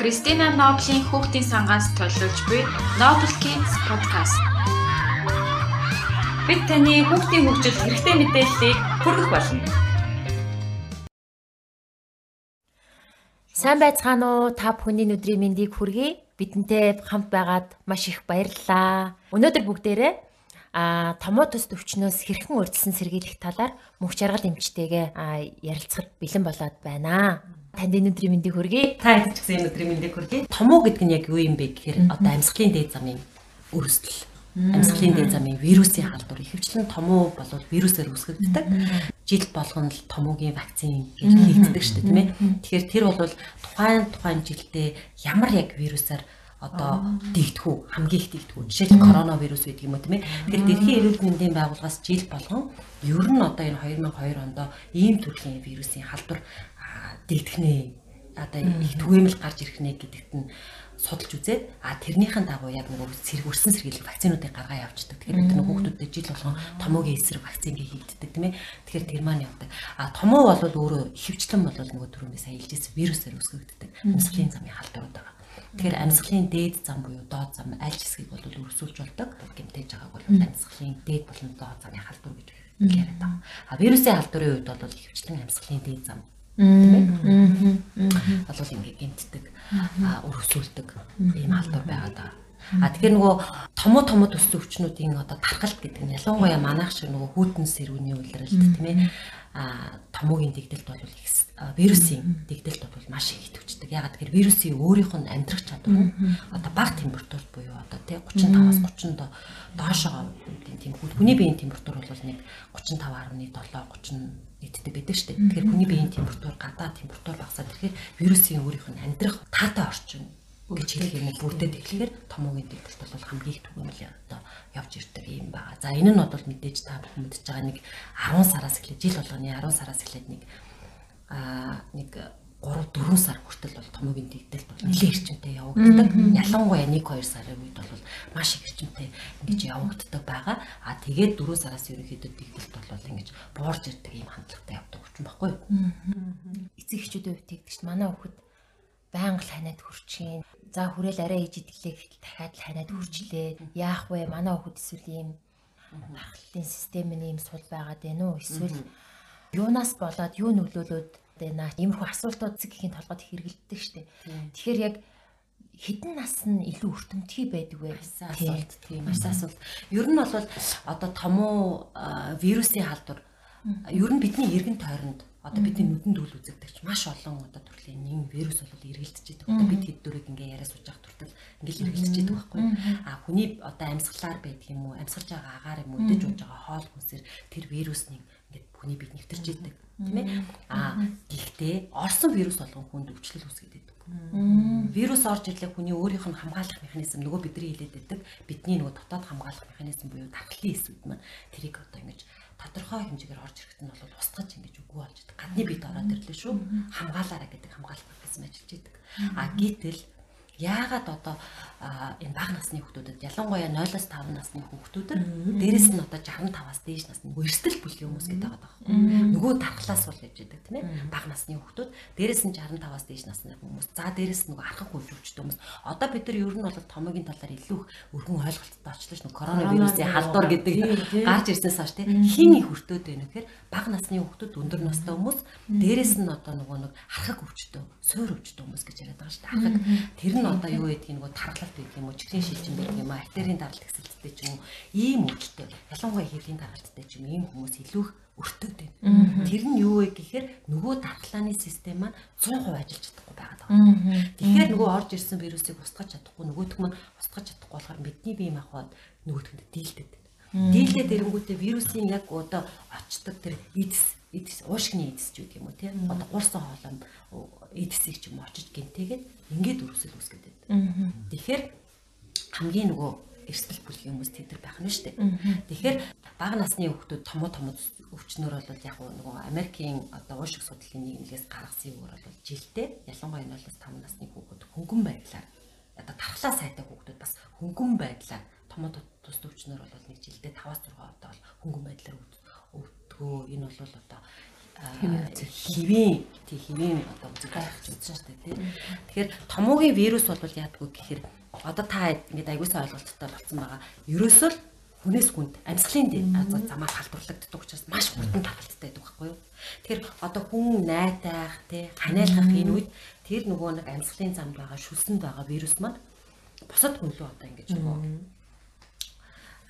Кристина Ноблийн хүүхдийн сангаас төлөвлөж буй Noble Kids podcast. Бид таны хүүхдийн хөгжилд хэрэгтэй мэдээллийг хүргэх болно. Сайн байцгаана уу? Та бүхний өдрийн мэндийг хүргэе. Бидэнтэй хамт байгаад маш их баярлалаа. Өнөөдөр бүгдээрээ а томоо төс төвчнөөс хэрхэн урьдчилан сэргийлэх талаар мөнх жаргал эмчтэйгээ ярилцахад бэлэн болоод байна. Танд энэ өдрийн мэндийг хүргэе. Та хэд ч гэсэн энэ өдрийн мэндийг хүргэе. Томоо гэдэг нь яг юу юм бэ гэхээр одоо амьсгалын дээд замын өрсөлдөл. Амьсгалын дээд замын вирусын халдвар. Ихэвчлэн томоо бол вирусээр үүсгэгддэг. Жил болгоно л томоогийн вакцин гэж хийгддэг шүү дээ, тийм ээ. Тэгэхээр тэр бол тухайн тухайн жилдээ ямар яг вирусаар одоо дийгдэх үү хамгийн их дийгдэх үү жишээл коронавирус гэдэг юм уу тийм ээ. Тэгэхээр дэлхийн эрүүл мэндийн байгууллагаас жил болгон ер нь одоо энэ 2002 онд ийм төрлийн вирусын халдвар дийгдэх нэ одоо их түгээмэл гарч ирэх нэ гэдэгт нь судалж үзээд а тэрнийхэн дагуу яг нөгөө сэрэг өрсөн сэргийлэх вакцинуудыг гаргаа явуулдаг. Тэгэхээр бид нөгөө хүүхдүүдэд жил болгон томоогийн эсрэг вакцин хийгддэг тийм ээ. Тэгэхээр тэр маань явдаг. А томоо бол өөрөө хөвчлэн бол нөгөө түрүүнээс сая илжсэн вирусээр үүсгэгддэг. Амьсгалын замын халдварууд байгаа. Тэгэхээр амьсгалын дээд зам буюу доод зам аль хэсгийг бол өрсүүлж болдог. Гэмтэж байгааг бол амьсгалын дээд болон доод замын халдвар гэж яриад байгаа. А вирусын халдварын үед бол хөвчлэн амьсгалын дээд зам тийм ээ. Болов ингээ гэмтдэг, өрсүүлдэг ийм халдвар байгаад байгаа. А тэгэхээр нөгөө томо томо төссөн өвчнүүдийн одоо тархалт гэдэг нь ялангуяа манайх шиг нөгөө хүйтэн сэрүүний улиралд тийм ээ а томоогийн дэгдэлт бол их вирусын дэгдэлт бол маш их идэвчдэг. Ягаад гэхээр вирусын өөрийнх нь амьдрах чадвар нь одоо бага температурт буюу одоо тий 35-аас 30 до доошоо тийм хүний биеийн температур бол нэг 35.7 30 нийтдээ байдаг шүү дээ. Тэгэхээр хүний биеийн температур гадаа температур багасаад ирэхээр вирусын өөрийнх нь амьдрах таатай орчин гэж хэлэх юм бүрдээд эхлэхээр томоогийн дэгдэлт бол хамгийн их түгээмэл одоо явж ирдэг юм байна. За энэ нь бол мэдээж та бүхэн мэдж байгаа нэг 10 сараас эхлээд жил болгоны 10 сараас эхлээд нэг аа нэг 3 4 сар хүртэл бол томоогийн нэлээд эрчимтэй явагддаг. Ялангуяа 1 2 сарын үед бол маш их эрчимтэй ингэж явагддаг байгаа. А тэгээд 4 сараас ерөнхийдөө дэгдэлт бол ингэж буурж ирдэг юм хандлагатай явдаг учраас баггүй? Эцэг эхчүүдийн хувьд тэгдэг чинь манай хүүхэд байнга л ханаад хурчин. За хүрээл арай ээж идэглээ гэхэл дахиад л ханаад хурчлээ. Яах вэ? Манай хүүхэд эсвэл ийм тархлын систем нь ийм сул байгаад байна уу? Эсвэл юунаас болоод юу нөлөөлөд байна? Иймэрхүү асуултууд зэгийн толгойд хэрэгэлддэг штеп. Тэгэхээр яг хідэн нас нь илүү өртөмтгий байдаг вэ? Асуулт тийм маш асуулт. Ер нь бол одоо томоо вирусын халдвар ер нь бидний эргэн тойронд одоо бидний нүдэнд үл үзэгдэгч маш олон одоо төрлийн нэг вирус бол эргэлдэж байдаг. Одоо бид хэд дөрөг ингээ яриа сууж явах туртал ингээл эргэлдэж байдаг байхгүй. А хүний одоо амьсгалаар байдаг юм уу, амьсгалж байгаа агаар юм уу, өдөж ууж байгаа хоол хүнсээр тэр вирус нэг хүний бид нэвтэрч идэг тийм ээ. А гэхдээ орсон вирус болгон хүнд өвчлөл үүсгээд байдаг. Вирус орж ирлээ хүний өөрийнх нь хамгаалах механизм нөгөө бидний хэлээд байдаг. Бидний нөгөө дотоод хамгаалах механизм буюу тархлын эсвүүд маань тэрийг одоо ингэж тодорхой хэмжээгээр орж ирэхэд нь бол устгаж ингэж үгүй болж идэг. Гадны бид ороод ирлээ шүү. Хамгаалаараа гэдэг хамгаалах механизм ажиллаж идэг. А гítэл яагаад одоо энэ бага насны хүүхдүүдэд ялангуяа 0-аас 5 насны хүүхдүүдэд дээрэс нь одоо 65-аас дээш насны эрсдэл бүлгийн хүмүүс гэдэг байгаа байхгүй. Нөгөө тархлаас бол яж идэг тийм ээ. Бага насны хүүхдүүд дээрэс нь 65-аас дээш насны хүмүүс. За дээрэс нь нөгөө архах хөвжүүлчтэй хүмүүс. Одоо бид нар ер нь бол томогийн талаар илүү өргөн ойлголттой очлоо ш нь коронавирусын халдвар гэдэг гарч ирсэнээс хойш тийм хин их хүртөөд байна гэхээр бага насны хүүхдүүд өндөр настай хүмүүс дээрэс нь одоо нөгөө нэг архах хөвчтэй, суур хөвчтэй хүмүүс гэж яриад байгаа ш. Архах тэр нь одоо юу гэдгийг нөгөө тархалт гэдэг юм уу, чихрийн шилжин гэдэг юм аа, артерийн даралт хэсэлттэй ч юм уу, ийм өвчтэй. Ялангуяа хэлийн даралттай ч юм ийм хүмүүс илүү их өртөөд байна. Тэр нь юу вэ гэхээр нөгөө дархлааны систем маань 100% ажиллаж чадахгүй байгаа. Тэгэхээр нөгөө орж ирсэн вирусыг устгах чадахгүй, нөгөөх нь устгах чадахгүй болохоор бидний бие махбод нөгөөтгөнд дийлдэд. Дийлдээд ирэнгүүтээ вирусын яг одоо очдог тэр эдс эдс уушгины эдс ч гэдэг юм уу тийм одоо гурсан хоолой эдсийг ч гинтэйгээд ингээд өрөсөл байдаг. Тэгэхээр хамгийн нөгөө эрсдэл бүлгийн хүмүүс тэд нар байх нь шүү дээ. Тэгэхээр бага насны хүүхдүүд томо томо өвчнөр бол яг нөгөө Америкийн одоо уушиг судлалын нийгмээс гаргасан юм бол жилдээ ялангуяа 0-5 насны хүүхдүүд хөнгөн байдлаар одоо тархлаа сайтай хүүхдүүд бас хөнгөн байдлаар томо тус өвчнөр бол нэг жилдээ 5-6 удаа бол хөнгөн байдлаар өвдгөө энэ бол одоо хэвийн тий хэвийн одоо үзэг гэж үзсэн шүү дээ тий. Тэгэхээр томоогийн вирус бол яадгүй гэхээр одоо та ингээд аягуулсан ойлголттой болсон байгаа. Ерөөсөө л хүнээс хүнд амьсгалын замаар халдварлагддаг учраас маш хурдан тархалттай байдаг байхгүй юу. Тэгэхээр одоо хүн найтайх тий ханиалгах энэ үед тэр нөгөө нэг амьсгалын замд байгаа шүлсэнд байгаа вирус маань босод хүн лөө одоо ингэж нөгөө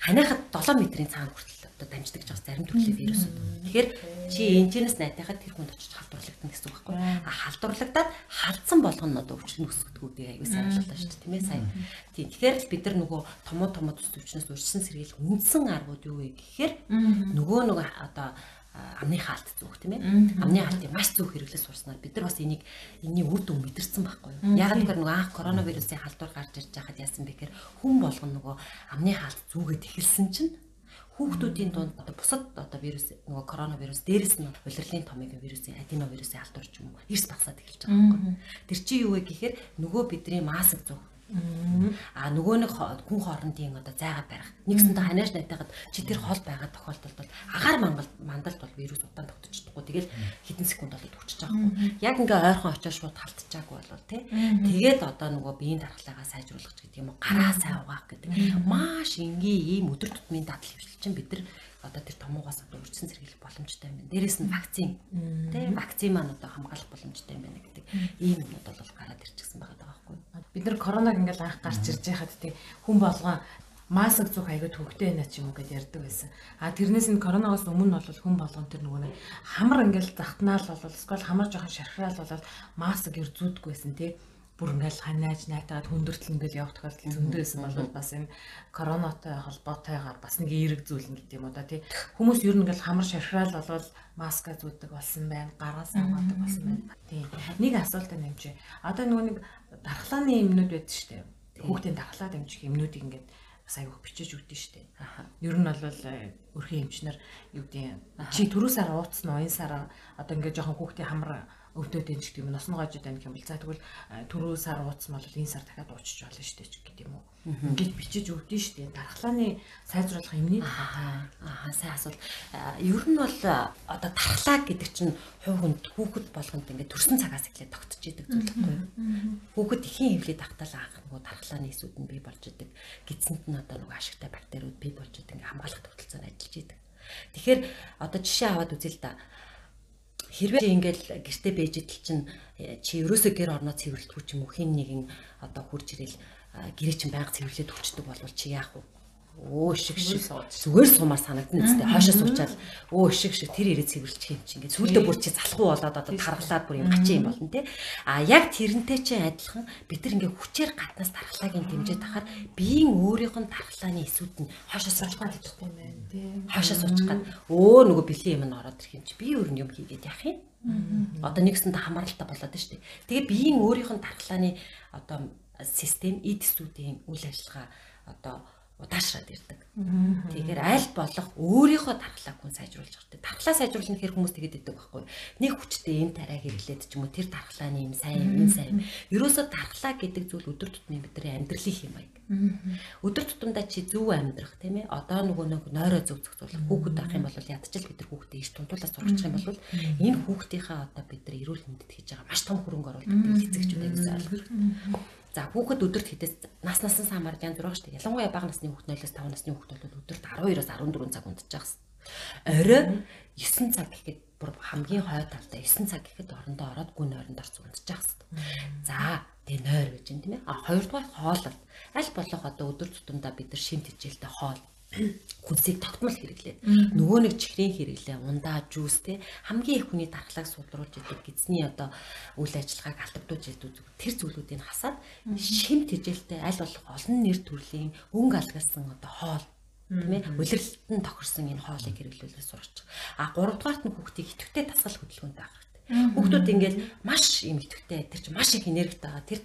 ханиахад 7 метрийн цаана хүртэл одоо дамждаг гэж зарим төрлийн вирусууд. Тэгэхээр чи энэчнээс найтахад тэр хүнд очиж халдварлагдана гэсэн үг байхгүй. А халдварлагдаад халдсан болгоно одоо өвчлөн өсгдгүүдийг аягүй сайн ажиллаа шүү дээ тийм ээ сайн. Тийм. Тэгэхээр л бид нар нөгөө томоо томоо төс өвчнөөс урьдчилан сэргийлэх үндсэн аргууд юу вэ гэхээр нөгөө нөгөө одоо амны хаалт зүөх тийм ээ. Амны хаалтыг маш зөв хэрэглэж сурснаар бид нар бас энийг энэний үр дүн мэдэрсэн байхгүй юу. Яг л нөгөө анх коронавирусын халдвар гарч ирж байхад яасан бэ гэхээр хүн болгоно нөгөө амны хаалт зүгээд эхэлсэн чинь хүүхдүүдийн дунд одоо бусад одоо вирус нөгөө коронавирус дээрэс нь улирлын томгийн вирусын аденовирусын халдвар ч юм уу эрс багсаад эхэлж байгаа байхгүй. Тэр чинь юу вэ гэхээр нөгөө бидний маск зүөх А нөгөө нэг хүн хоорондын одоо зайгаа барих. Нэгсэндээ ханиаш найтайхад чи тэр хол байгаа тохиолдолд бол агаар мангал мандалд бол вирус удаан тогтчихдоггүй. Тэгэл хэдэн секунд болоод хүчиж байгаа юм. Яг ингээ ойрхон очиж шууд халтчихаагүй болвол тий. Тэгээд одоо нөгөө биеийн дархлаагаа сайжруулах гэдэг юм уу? Гараа сайн угаах гэдэг. Маш энгийн ийм өдөр тутмын дадал хвшил чинь бид нар одоо тэр томуугаас одоо үржсэн сэргийлэх боломжтой юм байна. Дээрээс нь вакцин тий вакцин маань одоо хамгаалах боломжтой юм байна гэдэг ийм юмуд бол гараад ирчихсэн байгаа байхгүй. Бид нар коронавиг ингээл анх гарч ирж байхад тий хүн болгоо маск зүүх аягүй төвхтэй байна ч юм уу гэдээ ярьдаг байсан. А тэрнээс нь коронавигоос өмнө бол хүн болгон тэр нөгөө нэг хамар ингээл захтнаал бол эсвэл хамар жоохон шархраал бол маск ер зүүдгүй байсан тий бүр ингээл ханиаж найтаад хүндэртэл ингээл явах тохиолдол зөндөөсэн бол бас энэ коронатой холбоотойгоор бас нэг эерэг зүйл гэдэг юм уу да тий хүмүүс ер нь ингээл хамар шархраал болвол маска зүүдэг болсон байна гараас аваадаг болсон байна тий нэг асуулт нэмжээ одоо нөгөө нэг дархлааны юмнууд байдаг шүү дээ. Хүүхдийн дархлаа дэмжих юмнуудыг ингээд бас аяг бичиж өгдөн штэ. Ер нь бол э, өрхийн эмчнэр юу гэдэг чи түрүү сар ууцсан уу энэ сар одоо ингээд жоохон хүүхдийн хамар өвдөд энэ гэдэг юм гожод байна гэх юм бол за тэгвэл түрүү сар ууцсан бол энэ сар дахиад ууччих болно шүү дээ гэдэг юм уу. Ингээд бичиж өгдөн шүү дээ. Дархлааны сайжруулах юмний аа сайн асуул. Ер нь бол одоо дархлаа гэдэг чинь хувь хүнд хүүхэд болгонд ингээд төрсэн цагаас эхлээд тогтож идэг зүйл байхгүй юу. Хүүхэд ихэн хөвлөд ахтал анх нөгөө дархлааны эсүүд нь бий болж идэг. Гидсэнд нь одоо нөгөө ашигтай бактериуд бий болж идэг ингээд хамгаалах тогтолцоонд ажиллаж идэг. Тэгэхээр одоо жишээ аваад үзье л да хэрвээ ингээл гэрте бэж идэл чинь э, чи ерөөсөө гэр орноо цэвэрлэхгүй ч юм уу хин нэгэн одоо хурж ирэл гэрээ чинь байнга цэвэрлээд өчтдөг болвол чи яах вэ? Өө шиг шиг. зүгээр сумаар санагдана үстэй хойшоо суучаал өө шиг шиг. Тэр ирээ цэвэрлчих юм чи. Ингээд сүулдэ бүр чи залхуу болоод одоо тархлаад бүр юм гачин юм болно те. А яг тэрнтэй чи адилхан бид нар ингээд хүчээр гатнаас тархлагын дэмжиж тахаар биеийн өөрийнх нь тархлааны эсүүд нь хойшоо суучих гэдэг юм байна. Те хойшоо суучих гад өө нөгөө бэлэн юм нь ороод ирэх юм чи. Би өөр юм хийгээд яах юм. Одоо нэгсэнд хамааралтай болоод дээ. Тэгээ биеийн өөрийнх нь тархлааны одоо систем эдсүүдийн үйл ажиллагаа одоо удаашраад ирдэг. Тэгэхээр аль болох өөрийнхөө дархлааг хүн сайжруулж байгаа. Дархлаа сайжруулах нь хэр хүмүүс тэгээд идэг байхгүй. Нэг хүчтэй энэ тарай хэрэглээд ч юм уу тэр дархлааны юм сайн юм сайн. Ерөөсө дархлаа гэдэг зүйл өдөр тутмын бидний амьдралын хэм маяг. Өдөр тутамдаа чи зөв амьдрах тийм ээ. Одоо нөгөө нэг нойроо зөв зохицуулах хүүхэд авах юм бол ядчил бид нар хүүхдээ иш тунтуулаад сургачих юм бол энэ хүүхдийнхээ одоо бид нар эрүүл мэндэд хийж байгаа маш том хөрөнгө оруулалт эцэгчүүд аягүй ойлгох. За хүүхэд өдөрт хитээс нас насан самаар янз бүр дээ. Ялангуяа бага насны хүүхэд 0-5 насны хүүхэд бол өдөрт 12-оос 14 цаг байгаа хэвээр. Орой 9 цаг гэхэд бүр хамгийн хой талдаа 9 цаг гэхэд орондоо ороод гүн ойронд орц байгаа хэвээр. За тэгээ нойр гэж юм тийм ээ. А хоёрдугаар хоолол. Аль болох одоо өдөр тутамдаа бид нар шимт хичээлтэй хоол хүнсийг тогтмол хэрэглээ. Нөгөө нэг чихрийн хэрэглээ, ундаа, жүүс те хамгийн их хүний дархлааг сулруулж идэг гизний одоо үйл ажиллагааг алдагдуулж идэг тэр зүйлүүдийг хасаад шимт хижээлтэй аль болох олон нэр төрлийн өнгө алгасан одоо хоол тийм ээ улирлалтанд тохирсон энэ хоолыг хэрэглүүлээ сурч. А гуравдугаарт нь хүүхдийг идэвхтэй дасгал хөдөлгөөнтэй авах. Хүүхдүүд ингээд маш юм идэвхтэй тэр чинь маш их энергитэй байгаа. Тэр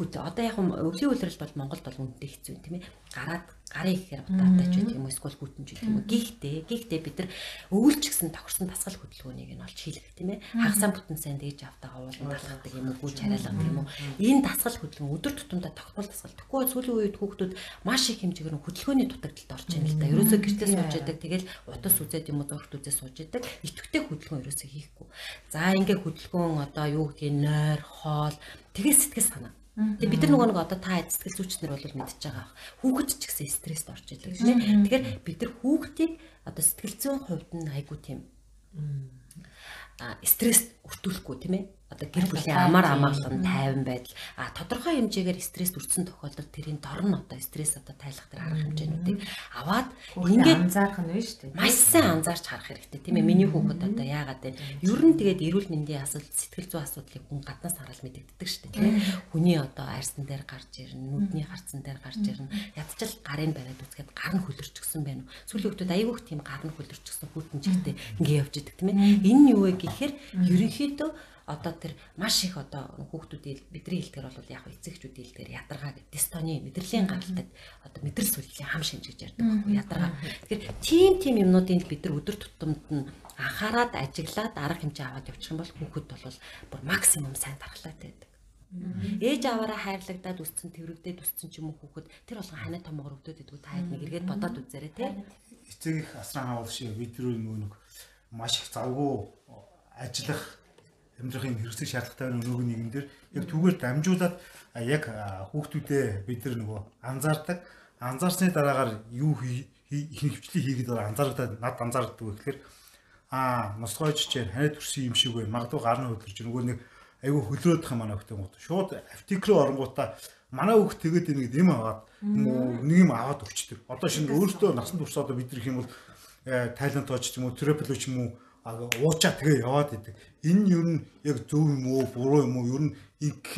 хүд одоо яг өвлийн үйлрэл бол Монголд бол үнэтэй хэцүү юм тийм ээ. Гараад гарын ихээр удаатай ч гэдэг юм уу эсвэл гүтэн ч гэдэг юм уу. Гэхдээ гэхдээ бид нар өвөлч гэсэн тохирсон дасгал хөдөлгөөнийг нь олж хийлгэх тийм ээ. Хагасаа бүтэн сайн дээж автагаа уулын талхдаг юм уу, гүйж хараалга юм уу. Энэ дасгал хөдөлгөөн өдөр тутамдаа тогтмол дасгал. Тэгэхгүй сүүлийн үед хүүхдүүд маш их хэмжээгээр хөдөлгөөний дутагдалд орж байна л да. Ерөөсөө гэртээ сууж яадаг. Тэгэл утас үзээд юм уу зургт үзээ сууж яадаг. Итгэвтэй хөдөлгөөн ерөөсөө хийхгүй. За ингээ хөдөлгөөн одоо юу юм нойр, хоол тэгээ сэтгэл санаа. Тэгээ бид нар нөгөө нэг одоо та сэтгэл зүйчнэр бол мэдчихэж байгаа. Хүүхэд ч гэсэн стресст орж идэг тийм. Тэгэхээр бид нар хүүхдийг одоо сэтгэл зүйн хувьд нь айгуу тийм а стресс өртүүлэхгүй тийм ээ одоо гэр бүлийн амар амгалан тайван байдал а тодорхой хэмжээгээр стресс өртсөн тохиолдолд тэрийн дор нь одоо стресс одоо тайлах тэр арга хэмжээнүүдийг аваад ингээд анзаарах нь шүү дээ. Маш сайн анзаарч харах хэрэгтэй тийм ээ. Миний хүүхэд одоо яагаад вэ? Ер нь тэгээд эрүүл мэндийн асуудал, сэтгэл зүйн асуудлыг хүн гаднаас хараад мэдэгддэг шүү дээ тийм ээ. Хүний одоо арьсан дээр гарч ирнэ, нүдний харцсан дээр гарч ирнэ. Ядчил гарын бариад үзэхэд гар нь хөлөрчихсөн байна уу? Сүүлийн хүүхдүүд айгүйх тийм гар нь хөлөрчихсөн хүүтэн чигтэй ингээ явж идэг тийм ээ. Энэ нь юу вэ гэхээр ерөнхийдөө одоо тэр маш их одоо хүүхдүүдийн бидний хэлдгэр бол яг эцэгчүүдийн хэлдгэр ядаргаа гэдэг дистоны мэдрэлийн гаралтай одоо мэдрэл сүлжээ хам шинж гэж ярьдаг байхгүй ядаргаа. Тэгэхээр тийм тийм юмнуудыг бид нар өдөр тутамд нь анхаарад ажиглаад арга хэмжээ аваад явчих юм бол хүүхэд бол бүр максимум сайн дархлаатай байдаг. Ээж аваараа хайрлагдаад үсцэн тэрвэгдээд үсцэн ч юм уу хүүхэд тэр болгон ханаа томгоор өвдөд идэггүй та хэд нэг эргээд бодоод үзээрэй те. Эцэг их асран хаал шиг бид нар нэг маш их завгүй ажиллах амьдрахын хэрэгцээ шаардлагатай нөгөө нэгэн дээр. Яг түгээр дамжуулаад яг хүүхдүүдэд бид нар нөгөө анзаардаг. Анзаарсны дараагаар юу хөвчлийг хийгээд анзаардаг над анзаардаг вэ гэхээр аа носгойч чинь ханаа төрсөн юм шиг байна. Магадгүй гарны хөдлөж нөгөө нэг айгүй хөлрөөдөх манай хөлтөн гот шууд аптек руу оронгуудаа манай хөлт тэгээд нэг юм аваад нэг юм аваад өчтдөг одоо шинэ өөртөө насан турш одоо бид нар их юм бол э, тайланд тооч ч юм уу терапевт ч юм уу уучаа тэгээ яваад идэг. Энэ юу нь яг зөв юм уу, буруу юм уу? Ер нь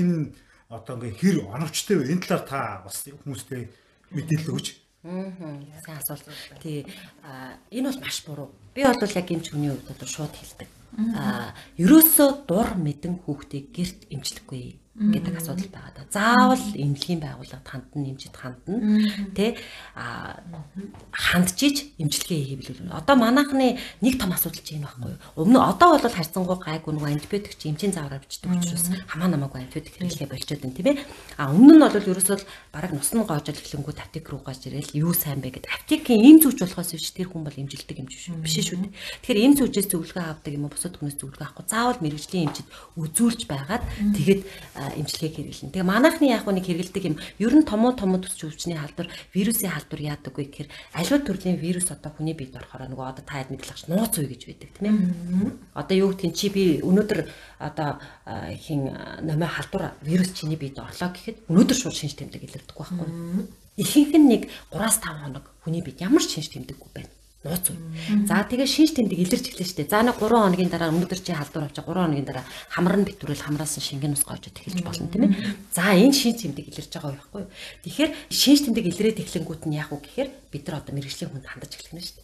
нь одоо ингээ хэр оновчтой вэ? Энэ талаар та бас хүмүүстэй мэдээлэл өгч. Аа. Сайн асуулт. Тий. А энэ бол маш буруу. Би бол яг эмч хүний хувьд бол шууд хэлдэг. Аа, ерөөсөө дур мэдэн хүүхдийг гэрт эмчлэхгүй гэдэг асуудал байгаа да. Заавал эмнэлгийн байгууллагад хандна, эмчит хандна. Тэ а хандчиж эмчилгээ хийвэл одоо манайхны нэг том асуудал чинь байхгүй юу? Өмнө одоо бол харьцангуй гайгүй нэг антибиотик чи эмчийн заавар бичдэг учраас хамаа намаагүй антибиотик хэрэглэхэ болчиход байна тийм ээ. А өмнө нь бол ерөөсөө бараг нус нь гоожол эхлэнгүүт аптек руу гаж ирэл юу сайн бэ гэдэг. Аптекийн эм зүүч болохоос биш тэр хүн бол эмжилдэг юм биш шүү дээ. Тэгэхээр эм зүүчээс зөвлөгөө авдаг юм уу бусад хүнээс зөвлөгөө авахгүй заавал мэрэгжлийн эмчид үзүүлж байгаад тэгэхэд эмчилгээг хэрэглэнэ. Тэгээ манайхны яг нэг хэрэгэлдэг юм ер нь томоо томоо төсч өвчний халдвар вирусын халдвар яадаг вэ гэхээр аливаа төрлийн вирус одоо хүний биед орохоор нөгөө одоо та хэд мэдлэгч нууц үе гэж байдаг тийм ээ. Одоо юу гэдгийг чи би өнөөдөр одоо хин номоо халдвар вирус чиний биед орлоо гэхэд өнөөдөр шууд шинж тэмдэг илэрдэг байхгүй. Ихэнх нь нэг 3-5 хоног хүний биед ямар ч шинж тэмдэггүй байна нууц уу. За тэгээ шинж тэмдэг илэрч эхлэв штэ. За нэг 3 хоногийн дараа өнөөдөр чи халдвар авчаа 3 хоногийн дараа хамар нь битүүрэл хамраас нь шингэн ус гоожод эхэлж болно тийм ээ. За энэ шинж тэмдэг илэрч байгаа байхгүй юу. Тэгэхээр шинж тэмдэг илрээд эхлэнгүүт нь яг уу гэхээр бид нар одоо мэрэгжлийн хүнд хандаж эхлэх нь штэ.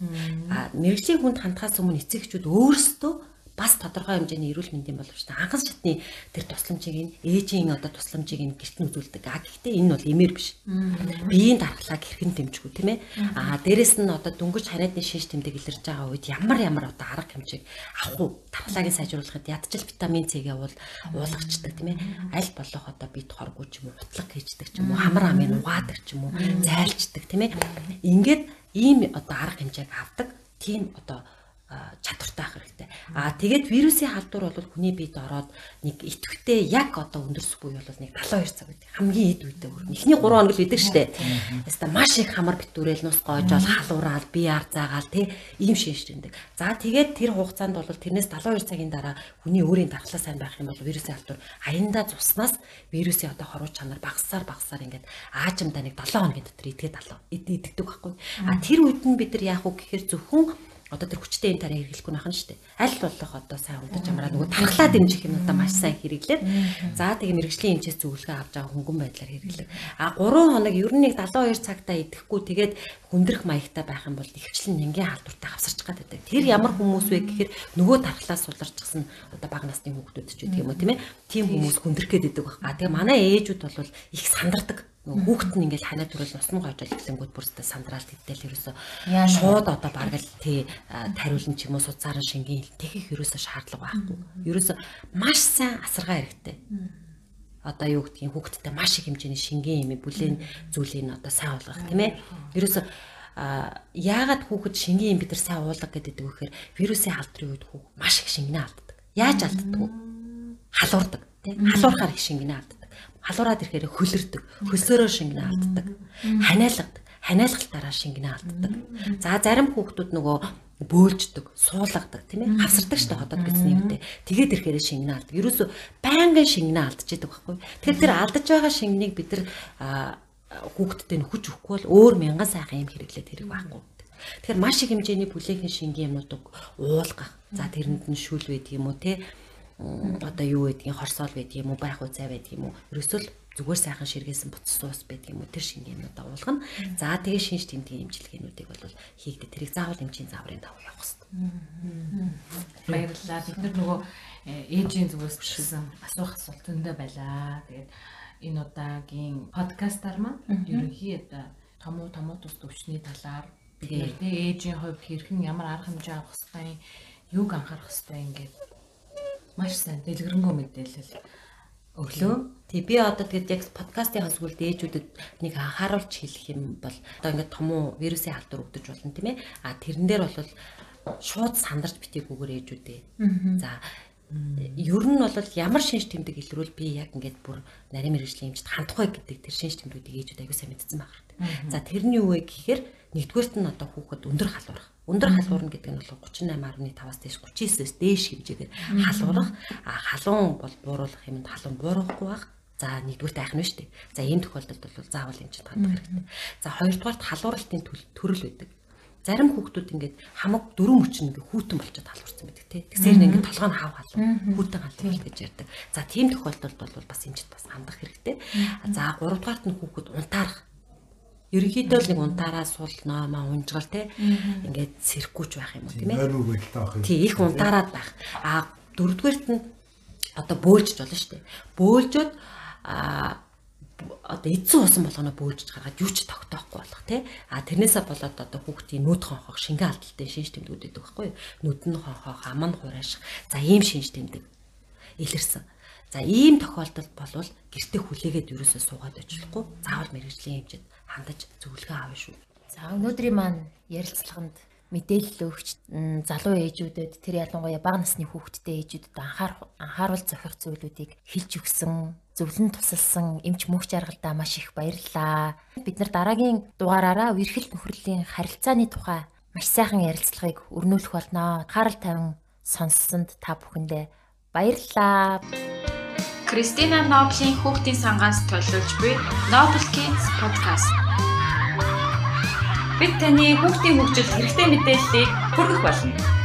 А мэрэгжлийн хүнд хандхаас өмнө эцэгчүүд өөрсдөө бас тодорхой хэмжээний эрүүл мэндийн боловчтой анхан шатны тэр тусламжийг нь ээжийн одоо тусламжийг нь гэрт нь үзүүлдэг. А гэхдээ энэ бол эмээр биш. Биеийн дархлааг хэрхэн дэмжих үү тийм ээ? А дээрэс нь одоо дөнгөж ханиадны шинж тэмдэг илэрж байгаа үед ямар ямар одоо арга хэмжээг авах уу? Дархлааг сайжруулахад ядчил витамин С-гээ бол уулгачдаг тийм ээ? Аль болох одоо бие хоргүй ч юм уу, утлаг хийждэг ч юм уу, хамар амын угаадаг ч юм уу, зайлчдаг тийм ээ? Ингээд ийм одоо арга хэмжээг авдаг тийм одоо чадвартай ах хэрэгтэй. Аа тэгээд вирусын халдвар бол хүний биед ороод нэг идэвхтэй яг одоо өндөрсөх буй бол нэг 72 цаг байдаг. Хамгийн эд үедээ хүрнэ. Эхний 3 хоног л идэг штэ. Яста маш их хамар битүүрэл нус гоожол халуураал бие ар заагаал тий ийм шинж тэмдэг. За тэгээд тэр хугацаанд бол тэрнээс 72 цагийн дараа хүний өөрийн дархлаа сайн байх юм бол вирусын халдвар аяндаа цуснаас вирусын одоо хоруу чанар багасаар багасаар ингээд аажимдаа нэг 7 хоногийн дотор идгээд алуу идэгдэг байхгүй. А тэр үед нь бид нар яах вэ гэхээр зөвхөн одоо тэр хүчтэй энэ тараа хэрэглэхгүй нах нь шүү дээ. Аль болох одоо сайн удаж амраа нөгөө тархлаа дэмжих юм одоо маш сайн хэрэглээд за тэгээ мэрэгжлийн эмчээс зөвлөгөө авч байгаа хөнгөн байдлаар хэрэглэх. А 3 хоног ер нь нэг 72 цагтаа идэхгүй тэгээд хүндрэх маягтай байх юм бол ихвчлэн нингийн халдвартай хавсарч гад байдаг. Тэр ямар хүмүүс вэ гэхээр нөгөө тархлаас суларчсан одоо бага насны хүүхдүүд ч гэдэг юм уу тийм ээ. Тим хүмүүс хүндрэх гээд байдаг. А тэгээ манай ээжүүд бол их сандардаг хүүхэд нь ингээл ханаа төрөл нусны гойжол эхлэнгүүд бүрстэ сандраад идэл ерөөсө шууд одоо бараг л тий тариулан ч юм уу суцаараа шингийн техих ерөөсө шаардлага байхгүй. Ерөөсө маш сайн асаргаа хэрэгтэй. Одоо юу гэдгийг хүүхэдтэй маш их хэмжээний шингийн юм бүлээн зүйлийг одоо сайн болгох тийм ээ. Ерөөсө а яагаад хүүхэд шингийн юм бид нар сайн уулга гэдэг вэ гэхээр вирусын халдрын үед хүүхэд маш их шингэнэ алддаг. Яаж алддаг вэ? Халуурдаг тийм халуурахаар их шингэнэ алддаг халуураад ирэхээр хөлөрдөг, хөлсөөрөө шингэнэ алддаг, ханиалгадаг, ханиалгалтаараа шингэнэ алддаг. За зарим хүүхдүүд нөгөө бөөлждөг, суулгадаг тийм ээ хавсардаг штэ хотод гэсэн юмтэй. Тэгээд ирэхээр шингэнэ алдаг. Ерөөсө байнгын шингэнэ алдчихдаг байхгүй. Тэгэхээр тэр алдаж байгаа шингэнийг бид нар хүүхдтэй нөхөж өгөхгүй бол өөр мянган сайхан юм хэрэглээд хэрэг байхгүй. Тэгэхээр маш их хэмжээний бүлээгэн шингийн юмнуудыг уулгах. За тэрэнд нь шүүл байдаг юм уу те одоо юу байдгийг хорсоол байдаг юм уу байх уу цай байдаг юм уу? Ерөөсөө зүгээр сайхан ширгээсэн буцсан ус байдаг юм уу? Тэр шингээнүүдээ уулгана. За тэгээ шинж тэмдгийн имчилгээнүүдийг бол хийгдэ тэрийг заавал эмчийн зааврын давуу явах хэрэгтэй. Баярлалаа. Бид нар нөгөө ээжийн зүгээс бичсэн асуух асуулт өндөө байлаа. Тэгээд энэ удаагийн подкастаар маань ерөнхий одоо томуу томуу тус төвчний талаар бид нар ээжийн хувьд хэрхэн ямар арга хэмжээ авах хэвээр юуг анхаарах хэвээр ингээд маш сайн дэлгэрэнгүй мэдээлэл өглөө. Тий би одоо тэгээд яг подкастын хасгуулд ээжүүдэд нэг анхааруулж хэлэх юм бол одоо ингээд томуу вирусын халдвар өгдөж болно тийм ээ. А тэрэн дээр бол шууд сандарч битгийгүйгээр ээжүүдээ. За ер нь бол ямар шинж тэмдэг илрүүл би яг ингээд бүр нарийн мэрэгжлийн эмчд хандхгүй гэдэг тэр шинж тэмдгүүдийг ээжүүд аягүй сайн мэдсэн байна. За тэрний юу вэ гэхээр нэгдүгээрт нь одоо хүүхэд өндөр халуурах Өндөр халуурна гэдэг нь бол 38.5-аас дээш 39-ээс дээш хэмжээгээр халуурах. А халуун бол бууруулах юмд халуун буурахгүй байх. За нэгдүгээр айх нь шүү дээ. За ийм тохиолдолд бол заавал эмчит хандах хэрэгтэй. За хоёрдугаарт халууралтын төрөл байдаг. Зарим хүүхдүүд ингээд хамаг дөрөв мөчн ингээд хүүтэн болчиход халуурсан байдаг тий. Тэгсээр ингээд толгой нь хав халуун хүүтэн халуурл гэж ярьдаг. За тийм тохиолдолд бол бас эмчит бас хандах хэрэгтэй. За гуравдугаарт нь хүүхэд унтаарах Ерөнхийдөө л нэг унтаараа суулнаа маа унжгал те ингээд сэрхгүйч байх юм уу тийм ээ. Нойр байдалтай байх юм. Тий их унтаараад байх. А дөрөвдүгээрт нь одоо бөөлжж болно шүү дээ. Бөөлжөд а одоо эзэн усан болгоно бөөлж гаргаад юу ч тогтоохгүй болох тий. А тэрнээсээ болоод одоо хүүхдийн нүд хонхох шингэн алдaltaй шинж тэмдгүүд байдаг байхгүй юу? Нүд нь хонхох, ам нь хурааших. За ийм шинж тэмдэг илэрсэн. За ийм тохиолдолд болвол гэртээ хүлээгээд юусоо суугаад очихлохгүй. Заавал мэрэгжлийн хэмжээд хандаж зөвлөгөө авна шүү. За өнөөдрийн маань ярилцлаганд мэдээлэл өгч залуу ээжүүдэд тэр ялангуяа бага насны хүүхэдтэй ээжүүдэд анхаар анхааруул зохих зүйлүүдийг хэлж өгсөн, зөвлөн тусалсан эмч мөнх жаргалдаа маш их баярлалаа. Бид нар дараагийн дугаараараа үерхэл нөхрөлийн харилцааны тухай маш сайхан ярилцлагыг өрнүүлэх болноо. Анхаарал тавин сонссонд та бүхэндээ баярлалаа. Кристина Ноблийн хүүхдийн сангаас төлөвлөж буй Noble Kids podcast. Бид таны хүүхдийн хөгжилд хэрэгтэй мэдээллийг хүргэх болно.